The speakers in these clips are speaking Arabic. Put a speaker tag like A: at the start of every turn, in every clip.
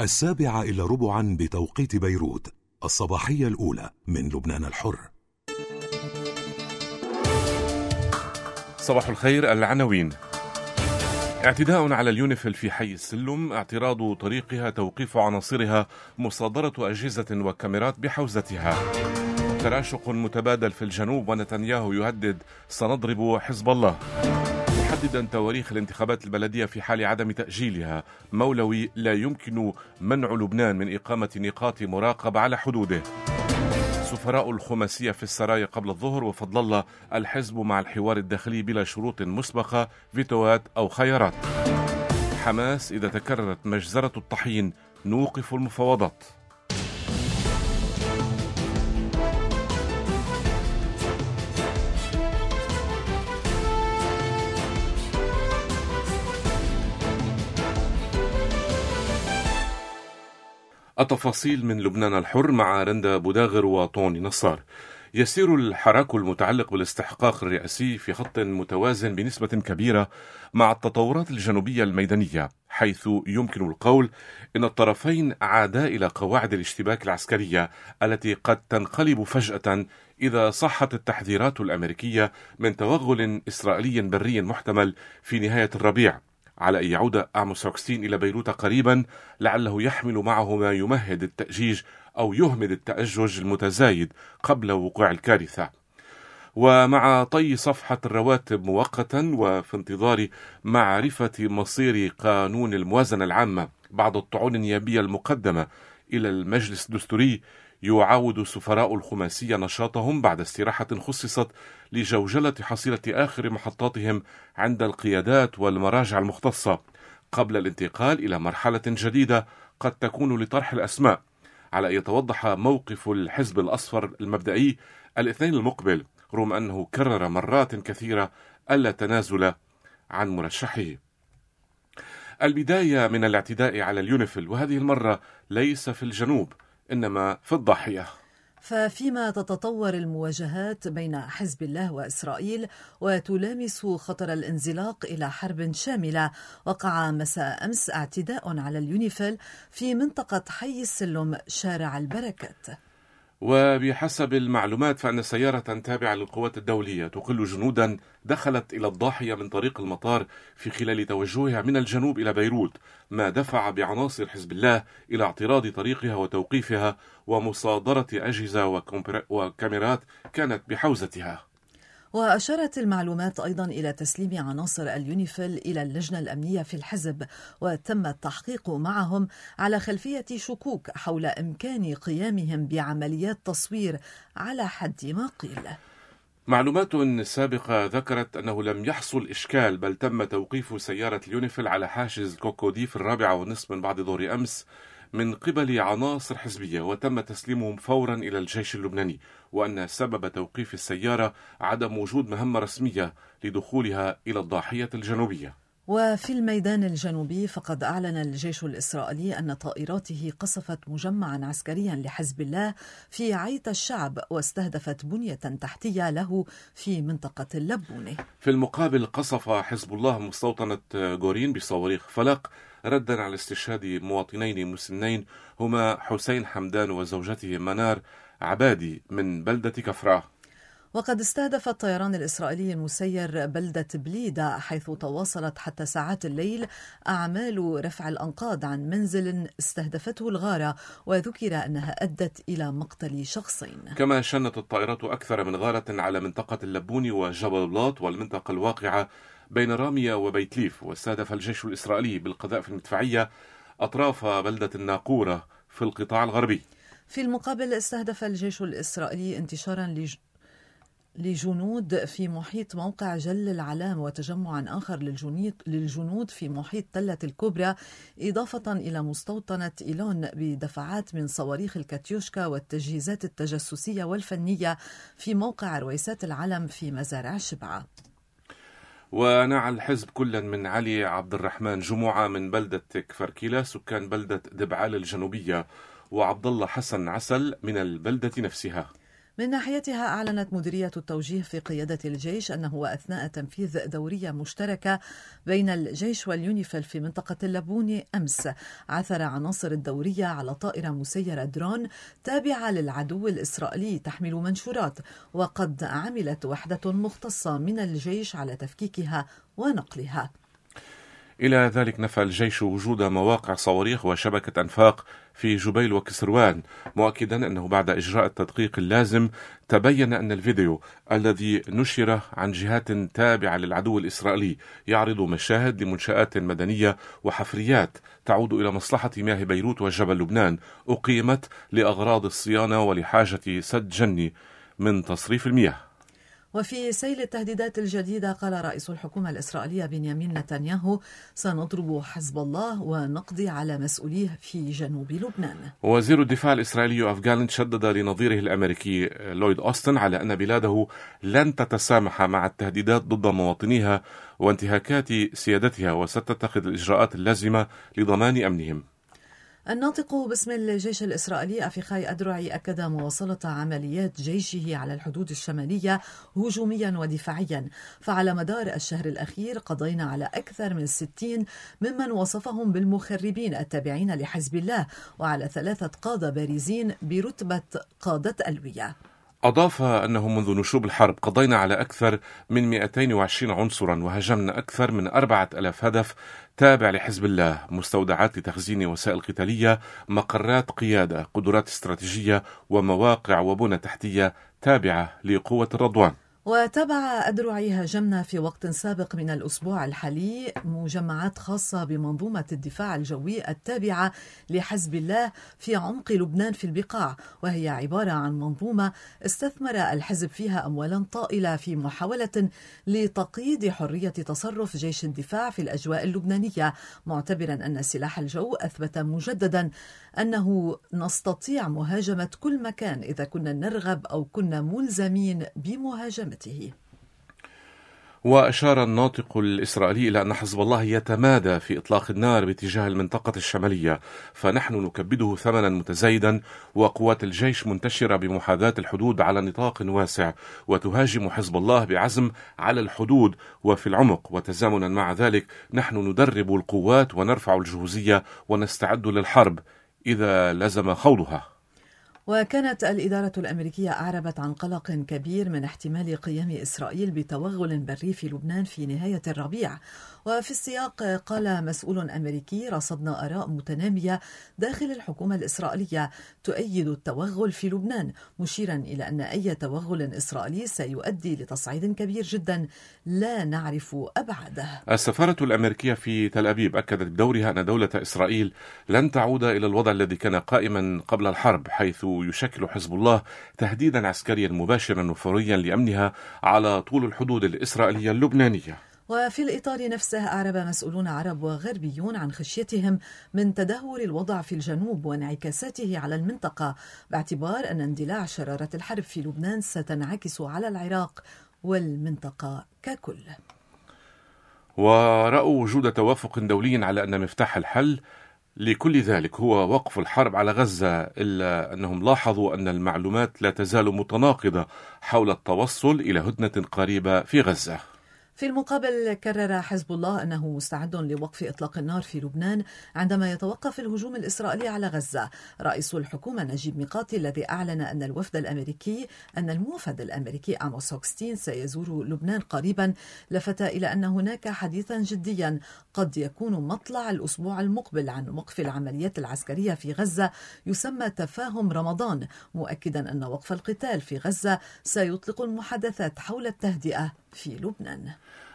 A: السابعة إلى ربعا بتوقيت بيروت الصباحية الأولى من لبنان الحر.
B: صباح الخير العناوين. اعتداء على اليونيفيل في حي السلم اعتراض طريقها توقيف عناصرها مصادرة أجهزة وكاميرات بحوزتها. تراشق متبادل في الجنوب ونتنياهو يهدد سنضرب حزب الله. محددا تواريخ الانتخابات البلدية في حال عدم تأجيلها. مولوي لا يمكن منع لبنان من إقامة نقاط مراقبة على حدوده. سفراء الخماسية في السرايا قبل الظهر وفضل الله الحزب مع الحوار الداخلي بلا شروط مسبقة فيتوات أو خيارات. حماس إذا تكررت مجزرة الطحين نوقف المفاوضات. التفاصيل من لبنان الحر مع رندا بوداغر وطوني نصار. يسير الحراك المتعلق بالاستحقاق الرئاسي في خط متوازن بنسبة كبيرة مع التطورات الجنوبية الميدانية حيث يمكن القول إن الطرفين عادا إلى قواعد الاشتباك العسكرية التي قد تنقلب فجأة إذا صحت التحذيرات الأمريكية من توغل إسرائيلي بري محتمل في نهاية الربيع. على أن يعود أعمس روكستين إلى بيروت قريبا لعله يحمل معه ما يمهد التأجيج أو يهمد التأجج المتزايد قبل وقوع الكارثة. ومع طي صفحة الرواتب مؤقتا وفي انتظار معرفة مصير قانون الموازنة العامة بعد الطعون النيابية المقدمة إلى المجلس الدستوري يعاود سفراء الخماسية نشاطهم بعد استراحة خصصت لجوجلة حصيلة آخر محطاتهم عند القيادات والمراجع المختصة قبل الانتقال إلى مرحلة جديدة قد تكون لطرح الأسماء على أن يتوضح موقف الحزب الأصفر المبدئي الاثنين المقبل رغم أنه كرر مرات كثيرة ألا تنازل عن مرشحه. البداية من الاعتداء على اليونيفيل وهذه المرة ليس في الجنوب. إنما في الضاحية.
C: ففيما تتطور المواجهات بين حزب الله وإسرائيل وتلامس خطر الانزلاق إلى حرب شاملة وقع مساء أمس اعتداء على اليونيفيل في منطقة حي السلم شارع البركات.
B: وبحسب المعلومات فأن سيارة تابعة للقوات الدولية تقل جنودا دخلت إلى الضاحية من طريق المطار في خلال توجهها من الجنوب إلى بيروت ما دفع بعناصر حزب الله إلى اعتراض طريقها وتوقيفها ومصادرة أجهزة وكاميرات كانت بحوزتها.
C: وأشارت المعلومات أيضا إلى تسليم عناصر اليونيفيل إلى اللجنة الأمنية في الحزب وتم التحقيق معهم على خلفية شكوك حول إمكان قيامهم بعمليات تصوير على حد ما قيل.
B: معلومات سابقة ذكرت أنه لم يحصل إشكال بل تم توقيف سيارة اليونيفيل على حاجز كوكودي في الرابعة والنصف من بعد ظهر أمس من قبل عناصر حزبية وتم تسليمهم فورا إلى الجيش اللبناني وأن سبب توقيف السيارة عدم وجود مهمة رسمية لدخولها إلى الضاحية الجنوبية.
C: وفي الميدان الجنوبي فقد أعلن الجيش الإسرائيلي أن طائراته قصفت مجمعا عسكريا لحزب الله في عيت الشعب واستهدفت بنية تحتية له في منطقة اللبونة
B: في المقابل قصف حزب الله مستوطنة غورين بصواريخ فلق ردا على استشهاد مواطنين مسنين هما حسين حمدان وزوجته منار عبادي من بلدة كفراه
C: وقد استهدف الطيران الإسرائيلي المسير بلدة بليدة حيث تواصلت حتى ساعات الليل أعمال رفع الأنقاض عن منزل استهدفته الغارة وذكر أنها أدت إلى مقتل شخصين.
B: كما شنت الطائرات أكثر من غارة على منطقة اللبوني وجبل بلاط والمنطقة الواقعة بين رامية وبيت ليف واستهدف الجيش الإسرائيلي بالقذائف المدفعية أطراف بلدة الناقورة في القطاع الغربي.
C: في المقابل استهدف الجيش الإسرائيلي انتشارا لج... لجنود في محيط موقع جل العلام وتجمعا آخر للجنود في محيط تلة الكبرى إضافة إلى مستوطنة إيلون بدفعات من صواريخ الكاتيوشكا والتجهيزات التجسسية والفنية في موقع رويسات العلم في مزارع شبعة.
B: ونعى الحزب كلا من علي عبد الرحمن جمعة من بلدة كفركيلا سكان بلدة دبعال الجنوبية وعبد الله حسن عسل من البلدة نفسها.
C: من ناحيتها أعلنت مديرية التوجيه في قيادة الجيش أنه أثناء تنفيذ دورية مشتركة بين الجيش واليونيفيل في منطقة اللبون أمس عثر عناصر الدورية على طائرة مسيرة درون تابعة للعدو الإسرائيلي تحمل منشورات وقد عملت وحدة مختصة من الجيش على تفكيكها ونقلها.
B: إلى ذلك نفى الجيش وجود مواقع صواريخ وشبكة أنفاق في جبيل وكسروان مؤكدا أنه بعد إجراء التدقيق اللازم تبين أن الفيديو الذي نشر عن جهات تابعة للعدو الإسرائيلي يعرض مشاهد لمنشآت مدنية وحفريات تعود إلى مصلحة مياه بيروت وجبل لبنان أقيمت لأغراض الصيانة ولحاجة سد جني من تصريف المياه.
C: وفي سيل التهديدات الجديدة قال رئيس الحكومة الإسرائيلية بنيامين نتنياهو سنضرب حزب الله ونقضي على مسؤوليه في جنوب لبنان.
B: وزير الدفاع الإسرائيلي جالنت شدد لنظيره الأمريكي لويد أوستن على أن بلاده لن تتسامح مع التهديدات ضد مواطنيها وانتهاكات سيادتها وستتخذ الإجراءات اللازمة لضمان أمنهم.
C: الناطق باسم الجيش الإسرائيلي أفيخاي أدرعي أكد مواصلة عمليات جيشه على الحدود الشمالية هجوميا ودفاعيا. فعلى مدار الشهر الأخير قضينا على أكثر من 60 ممن وصفهم بالمخربين التابعين لحزب الله وعلى ثلاثة قادة بارزين برتبة قادة ألوية.
B: أضاف أنه منذ نشوب الحرب قضينا على أكثر من 220 عنصرا وهجمنا أكثر من 4000 هدف تابع لحزب الله مستودعات لتخزين وسائل قتالية مقرات قيادة قدرات استراتيجية ومواقع وبنى تحتية تابعة لقوة الرضوان.
C: وتابع أدرعي هاجمنا في وقت سابق من الأسبوع الحالي مجمعات خاصة بمنظومة الدفاع الجوي التابعة لحزب الله في عمق لبنان في البقاع وهي عبارة عن منظومة استثمر الحزب فيها أموالا طائلة في محاولة لتقييد حرية تصرف جيش الدفاع في الأجواء اللبنانية معتبرا أن سلاح الجو أثبت مجددا أنه نستطيع مهاجمة كل مكان إذا كنا نرغب أو كنا ملزمين بمهاجمته.
B: وأشار الناطق الإسرائيلي إلى أن حزب الله يتمادى في إطلاق النار باتجاه المنطقة الشمالية فنحن نكبده ثمنا متزايدا وقوات الجيش منتشرة بمحاذاة الحدود على نطاق واسع وتهاجم حزب الله بعزم على الحدود وفي العمق. وتزامنا مع ذلك نحن ندرب القوات ونرفع الجهوزية ونستعد للحرب. إذا لزم خوضها.
C: وكانت الإدارة الأمريكية أعربت عن قلق كبير من احتمال قيام إسرائيل بتوغل بري في لبنان في نهاية الربيع. وفي السياق قال مسؤول أمريكي رصدنا آراء متنامية داخل الحكومة الإسرائيلية تؤيد التوغل في لبنان مشيرا إلى أن أي توغل إسرائيلي سيؤدي لتصعيد كبير جدا لا نعرف أبعاده.
B: السفارة الأمريكية في تل أبيب أكدت بدورها أن دولة إسرائيل لن تعود إلى الوضع الذي كان قائما قبل الحرب حيث يشكل حزب الله تهديدا عسكريا مباشرا وفوريا لأمنها على طول الحدود الإسرائيلية اللبنانية.
C: وفي الإطار نفسه أعرب مسؤولون عرب وغربيون عن خشيتهم من تدهور الوضع في الجنوب وانعكاساته على المنطقة باعتبار أن اندلاع شرارة الحرب في لبنان ستنعكس على العراق والمنطقة ككل.
B: ورأوا وجود توافق دولي على أن مفتاح الحل لكل ذلك هو وقف الحرب على غزة إلا أنهم لاحظوا أن المعلومات لا تزال متناقضة حول التوصل إلى هدنة قريبة في غزة.
C: في المقابل كرر حزب الله أنه مستعد لوقف إطلاق النار في لبنان عندما يتوقف الهجوم الإسرائيلي على غزة. رئيس الحكومة نجيب ميقاتي الذي أعلن أن الوفد الأمريكي أن الموفد الأمريكي أموس هوكستين سيزور لبنان قريبا لفت إلى أن هناك حديثا جديا قد يكون مطلع الأسبوع المقبل عن وقف العمليات العسكرية في غزة يسمى تفاهم رمضان مؤكدا أن وقف القتال في غزة سيطلق المحادثات حول التهدئة في لبنان.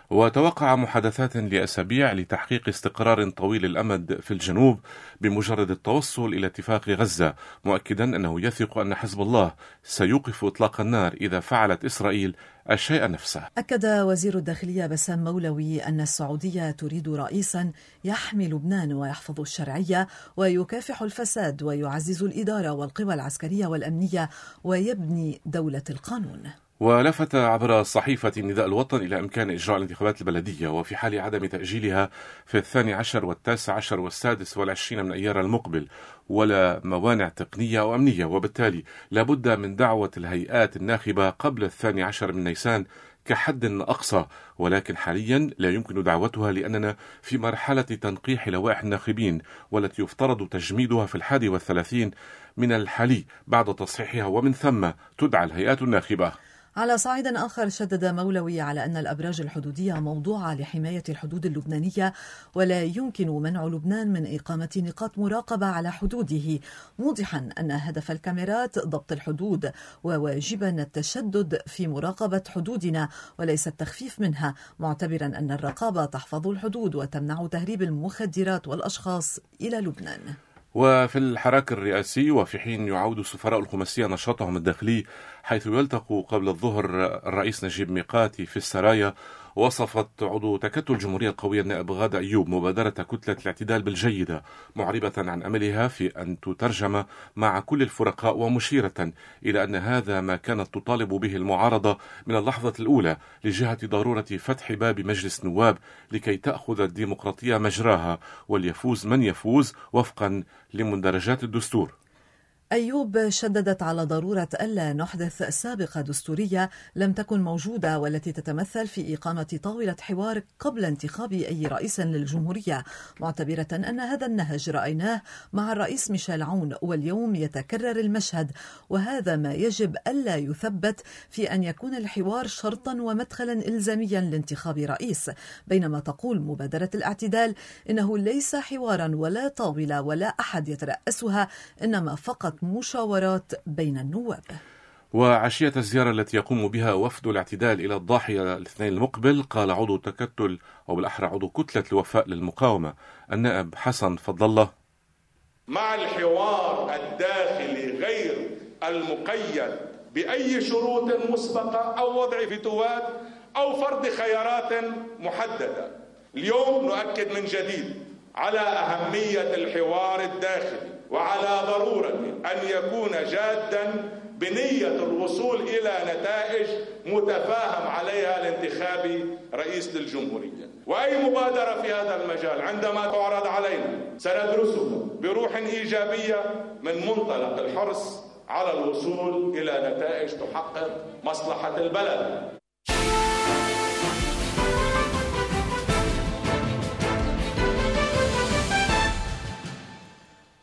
B: وتوقع محادثات لأسابيع لتحقيق استقرار طويل الأمد في الجنوب بمجرد التوصل إلى اتفاق غزة مؤكدا أنه يثق أن حزب الله سيوقف إطلاق النار إذا فعلت إسرائيل الشيء نفسه
C: أكد وزير الداخلية بسام مولوي أن السعودية تريد رئيسا يحمي لبنان ويحفظ الشرعية ويكافح الفساد ويعزز الإدارة والقوى العسكرية والأمنية ويبني دولة القانون
B: ولفت عبر صحيفة نداء الوطن إلى إمكان إجراء الانتخابات البلدية وفي حال عدم تأجيلها في الثاني عشر والتاسع عشر والسادس والعشرين من أيار المقبل ولا موانع تقنية أو أمنية. وبالتالي لابد من دعوة الهيئات الناخبة قبل الثاني عشر من نيسان كحد أقصى. ولكن حاليا لا يمكن دعوتها لأننا في مرحلة تنقيح لوائح الناخبين والتي يفترض تجميدها في الحادي والثلاثين من الحالي بعد تصحيحها. ومن ثم تدعى الهيئات الناخبة.
C: على صعيد آخر شدد مولوي على أن الأبراج الحدودية موضوعة لحماية الحدود اللبنانية ولا يمكن منع لبنان من إقامة نقاط مراقبة على حدوده موضحا أن هدف الكاميرات ضبط الحدود وواجبنا التشدد في مراقبة حدودنا وليس التخفيف منها معتبرا أن الرقابة تحفظ الحدود وتمنع تهريب المخدرات والأشخاص إلى لبنان.
B: وفي الحراك الرئاسي وفي حين يعود السفراء الخماسية نشاطهم الداخلي حيث يلتقوا قبل الظهر الرئيس نجيب ميقاتي في السرايا وصفت عضو تكتل الجمهورية القوية النائب غادة أيوب مبادرة كتلة الاعتدال بالجيدة معربة عن أملها في أن تترجم مع كل الفرقاء ومشيرة إلى أن هذا ما كانت تطالب به المعارضة من اللحظة الأولى لجهة ضرورة فتح باب مجلس نواب لكي تأخذ الديمقراطية مجراها وليفوز من يفوز وفقا لمندرجات الدستور.
C: أيوب شددت على ضرورة ألا نحدث سابقة دستورية لم تكن موجودة والتي تتمثل في إقامة طاولة حوار قبل انتخاب أي رئيس للجمهورية معتبرة أن هذا النهج رأيناه مع الرئيس ميشيل عون واليوم يتكرر المشهد وهذا ما يجب ألا يثبت في أن يكون الحوار شرطا ومدخلا إلزاميا لانتخاب رئيس. بينما تقول مبادرة الاعتدال إنه ليس حوارا ولا طاولة ولا أحد يترأسها إنما فقط مشاورات بين النواب.
B: وعشية الزيارة التي يقوم بها وفد الاعتدال إلى الضاحية الاثنين المقبل قال عضو تكتل أو بالأحرى عضو كتلة الوفاء للمقاومة النائب حسن فضل الله.
D: مع الحوار الداخلي غير المقيد بأي شروط مسبقة أو وضع فتوات أو فرض خيارات محددة. اليوم نؤكد من جديد على أهمية الحوار الداخلي. وعلى ضرورة أن يكون جادا بنية الوصول إلى نتائج متفاهم عليها لانتخاب رئيس للجمهورية. وأي مبادرة في هذا المجال؟ عندما تعرض علينا سندرسها بروح إيجابية من منطلق الحرص على الوصول إلى نتائج تحقق مصلحة البلد.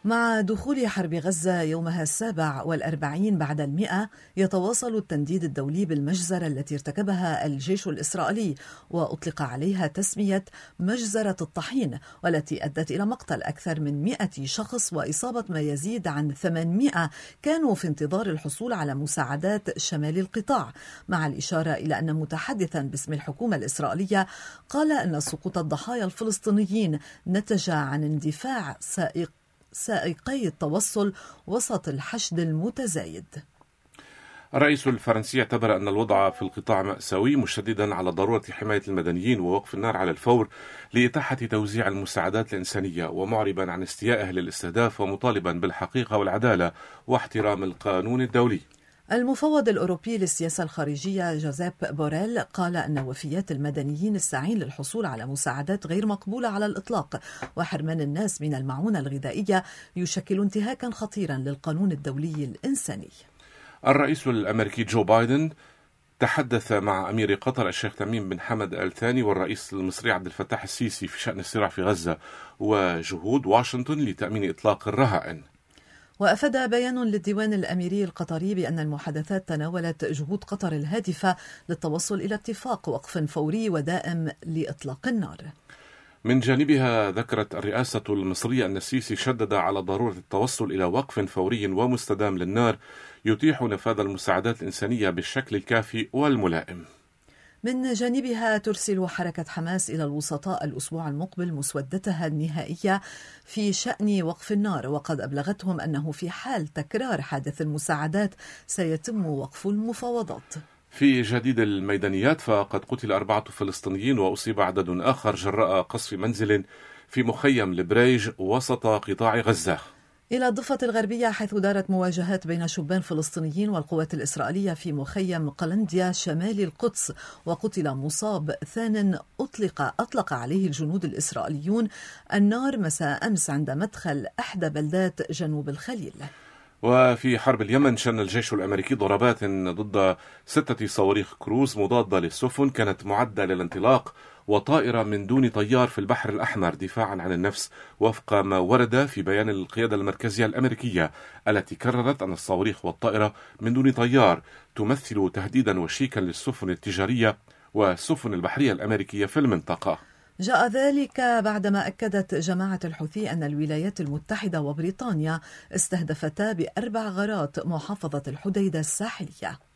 C: مع دخول حرب غزة يومها السابع والأربعين بعد المئة يتواصل التنديد الدولي بالمجزرة التي ارتكبها الجيش الإسرائيلي وأطلق عليها تسمية مجزرة الطحين والتي أدت إلى مقتل أكثر من مئة شخص وإصابة ما يزيد عن 800 كانوا في انتظار الحصول على مساعدات شمال القطاع. مع الإشارة إلى أن متحدثا باسم الحكومة الإسرائيلية قال أن سقوط الضحايا الفلسطينيين نتج عن اندفاع سائق سائقي التوصل وسط الحشد المتزايد.
B: الرئيس الفرنسي اعتبر أن الوضع في القطاع مأساوي مشددا على ضرورة حماية المدنيين ووقف النار على الفور لإتاحة توزيع المساعدات الإنسانية ومعربا عن استيائه للاستهداف ومطالبا بالحقيقة والعدالة واحترام القانون الدولي.
C: المفوض الأوروبي للسياسة الخارجية جوزيب بوريل قال أن وفيات المدنيين الساعين للحصول على مساعدات غير مقبولة على الإطلاق. وحرمان الناس من المعونة الغذائية يشكل انتهاكا خطيرا للقانون الدولي الإنساني.
B: الرئيس الأمريكي جو بايدن تحدث مع أمير قطر الشيخ تميم بن حمد آل ثاني والرئيس المصري عبد الفتاح السيسي في شأن الصراع في غزة وجهود واشنطن لتأمين إطلاق الرهائن.
C: وأفاد بيان للديوان الأميري القطري بأن المحادثات تناولت جهود قطر الهادفة للتوصل إلى اتفاق وقف فوري ودائم لإطلاق النار.
B: من جانبها ذكرت الرئاسة المصرية أن السيسي شدد على ضرورة التوصل إلى وقف فوري ومستدام للنار يتيح نفاذ المساعدات الإنسانية بالشكل الكافي والملائم.
C: من جانبها ترسل حركة حماس إلى الوسطاء الأسبوع المقبل مسودتها النهائية في شأن وقف النار وقد أبلغتهم أنه في حال تكرار حادث المساعدات سيتم وقف المفاوضات.
B: في جديد الميدانيات فقد قتل أربعة فلسطينيين وأصيب عدد آخر جراء قصف منزل في مخيم البريج وسط قطاع غزة.
C: إلى الضفة الغربية حيث دارت مواجهات بين شبان فلسطينيين والقوات الإسرائيلية في مخيم قلنديا شمال القدس وقتل مصاب ثان أطلق أطلق عليه الجنود الإسرائيليون النار مساء أمس عند مدخل إحدى بلدات جنوب الخليل.
B: وفي حرب اليمن شن الجيش الأمريكي ضربات ضد ستة صواريخ كروز مضادة للسفن كانت معدة للانطلاق وطائرة من دون طيار في البحر الأحمر دفاعا عن النفس وفق ما ورد في بيان القيادة المركزية الأمريكية التي كررت أن الصواريخ والطائرة من دون طيار تمثل تهديدا وشيكا للسفن التجارية والسفن البحرية الأمريكية في المنطقة.
C: جاء ذلك بعدما أكدت جماعة الحوثي أن الولايات المتحدة وبريطانيا استهدفتا بأربع غارات محافظة الحديدة الساحلية.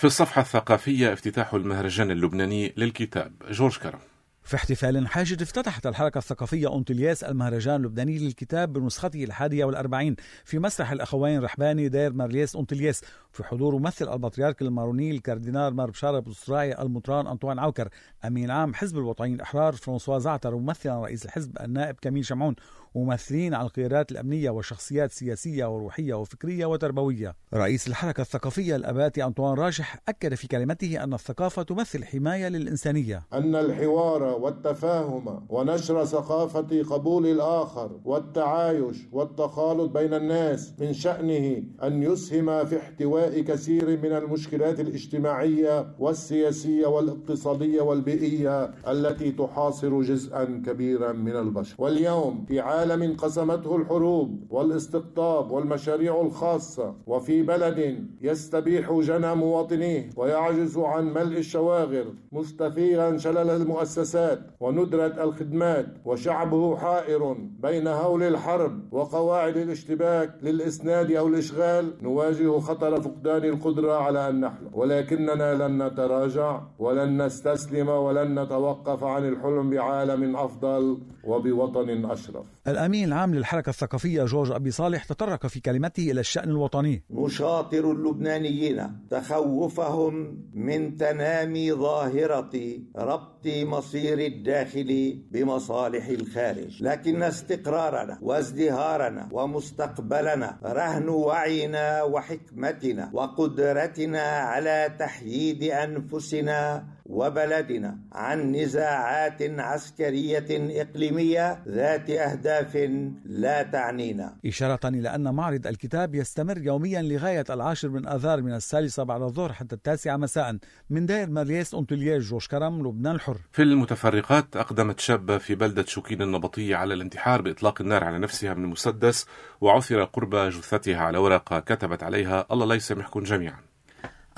B: في الصفحة الثقافية افتتاح المهرجان اللبناني للكتاب. جورج كرم.
E: في احتفال حاشد افتتحت الحركة الثقافية أنطلياس المهرجان اللبناني للكتاب بنسخته الحادية والأربعين في مسرح الأخوين رحباني دير مار الياس أنطلياس في حضور ممثل البطريرك الماروني الكاردينال مار بشارة بو الراعي المطران أنطوان عوكر أمين عام حزب الوطنيين الأحرار فرانسوا زعتر وممثلا رئيس الحزب النائب كميل شمعون وممثلين على القيادات الأمنية وشخصيات سياسية وروحية وفكرية وتربوية. رئيس الحركة الثقافية الأباتي أنطوان راجح أكد في كلمته أن الثقافة تمثل حماية للإنسانية.
F: أن الحوار والتفاهم ونشر ثقافة قبول الآخر والتعايش والتخالط بين الناس من شأنه أن يسهم في احتواء كثير من المشكلات الاجتماعية والسياسية والاقتصادية والبيئية التي تحاصر جزءا كبيرا من البشر. واليوم في عالم قسمته الحروب والاستقطاب والمشاريع الخاصة وفي بلد يستبيح جنى مواطنيه ويعجز عن ملء الشواغر مستفيغا شلل المؤسسات وندرة الخدمات وشعبه حائر بين هول الحرب وقواعد الاشتباك للإسناد أو الإشغال نواجه خطر فقدان القدرة على أن نحلم. ولكننا لن نتراجع ولن نستسلم ولن نتوقف عن الحلم بعالم أفضل وبوطن أشرف.
E: الأمين العام للحركة الثقافية جورج أبي صالح تطرق في كلمته إلى الشأن الوطني.
G: نشاطر اللبنانيين تخوفهم من تنامي ظاهرة ربط مصير الداخل بمصالح الخارج لكن استقرارنا وازدهارنا ومستقبلنا رهن وعينا وحكمتنا وقدرتنا على تحييد أنفسنا وبلدنا عن نزاعات عسكرية إقليمية ذات أهداف لا تعنينا.
E: إشارة إلى أن معرض الكتاب يستمر يوميا لغاية العاشر من آذار من الثالثة بعد الظهر حتى التاسعة مساء من داير مارييس أونتوليير جوش كرم لبنان الحر.
B: في المتفرقات أقدمت شابة في بلدة شوكين النبطية على الانتحار بإطلاق النار على نفسها من مسدس وعثر قرب جثتها على ورقة كتبت عليها الله لا يسامحكم جميعا.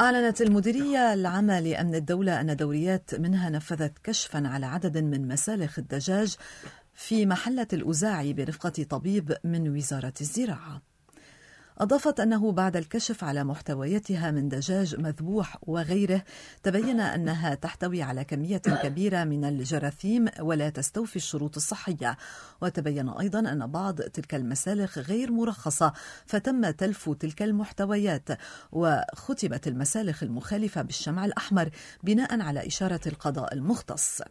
C: أعلنت المديرية العامة لأمن الدولة أن دوريات منها نفذت كشفا على عدد من مسالخ الدجاج في محلة الأزاعي برفقة طبيب من وزارة الزراعة. أضافت أنه بعد الكشف على محتوياتها من دجاج مذبوح وغيره تبين أنها تحتوي على كمية كبيرة من الجراثيم ولا تستوفي الشروط الصحية. وتبين أيضا أن بعض تلك المسالخ غير مرخصة فتم تلف تلك المحتويات. وختمت المسالخ المخالفة بالشمع الأحمر بناء على إشارة القضاء المختص.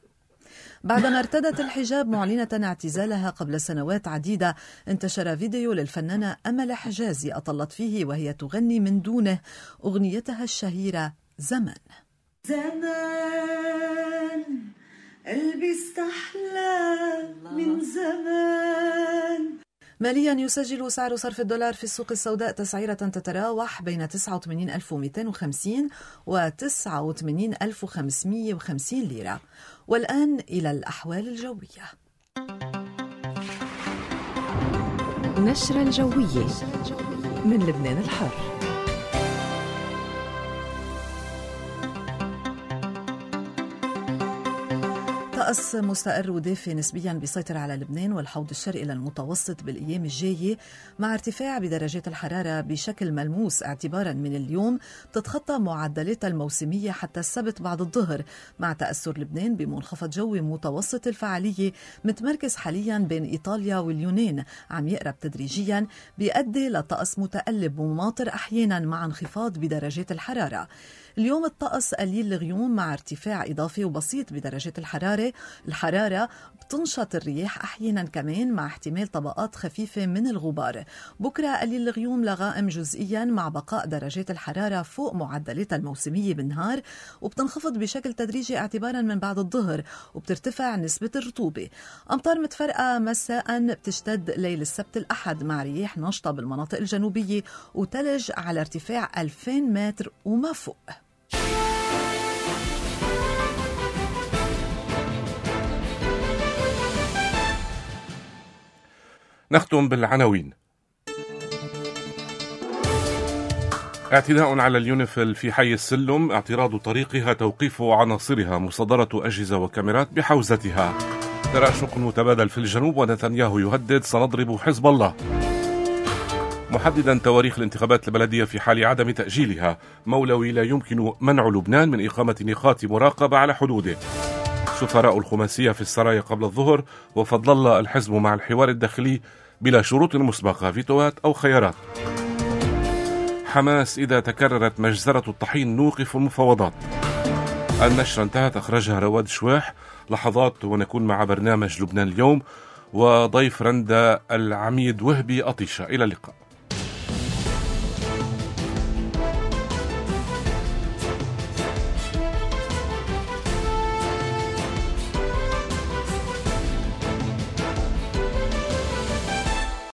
C: بعدما ارتدت الحجاب معلنة اعتزالها قبل سنوات عديدة انتشر فيديو للفنانة أمل حجازي أطلت فيه وهي تغني من دونه. أغنيتها الشهيرة زمن
H: زمان قلبي استحلى من زمان
C: ماليا يسجل سعر صرف الدولار في السوق السوداء تسعيرة تتراوح بين 89250 و 89550 ليرة. والآن إلى الأحوال الجوية.
I: نشرة الجوية من لبنان الحر.
C: طقس مستقر ودافي نسبيا بيسيطر على لبنان والحوض الشرقي للمتوسط بالأيام الجاية مع ارتفاع بدرجات الحرارة بشكل ملموس اعتبارا من اليوم تتخطى معدلاتها الموسمية حتى السبت بعد الظهر مع تأثر لبنان بمنخفض جوي متوسط الفعالية متمركز حاليا بين إيطاليا واليونان عم يقرب تدريجيا بيؤدي لطقس متقلب ومماطر أحيانا مع انخفاض بدرجات الحرارة. اليوم الطقس قليل الغيوم مع ارتفاع إضافي وبسيط بدرجة الحرارة. الحرارة بتنشط الرياح أحيانا كمان مع احتمال طبقات خفيفة من الغبار. بكرة قليل الغيوم لغائم جزئيا مع بقاء درجات الحرارة فوق معدلاتها الموسمية بالنهار وبتنخفض بشكل تدريجي اعتبارا من بعد الظهر وبترتفع نسبة الرطوبة. أمطار متفرقة مساء بتشتد ليل السبت الأحد مع رياح نشطة بالمناطق الجنوبية وتلج على ارتفاع 2000 متر وما فوق.
B: نختم بالعناوين. اعتداء على اليونيفيل في حي السلم اعتراض طريقها توقيف عناصرها مصادرة أجهزة وكاميرات بحوزتها. تراشق متبادل في الجنوب ونتنياهو يهدد سنضرب حزب الله. محددا تواريخ الانتخابات البلدية في حال عدم تأجيلها. مولوي لا يمكن منع لبنان من إقامة نقاط مراقبة على حدوده. سفراء الخماسية في السرايا قبل الظهر وفضل الحزب مع الحوار الداخلي بلا شروط مسبقة فيتوات أو خيارات. حماس إذا تكررت مجزرة الطحين نوقف المفاوضات النشرة انتهت أخرجها رواد شواح. لحظات ونكون مع برنامج لبنان اليوم وضيف رندا العميد وهبي أطيشة. إلى اللقاء.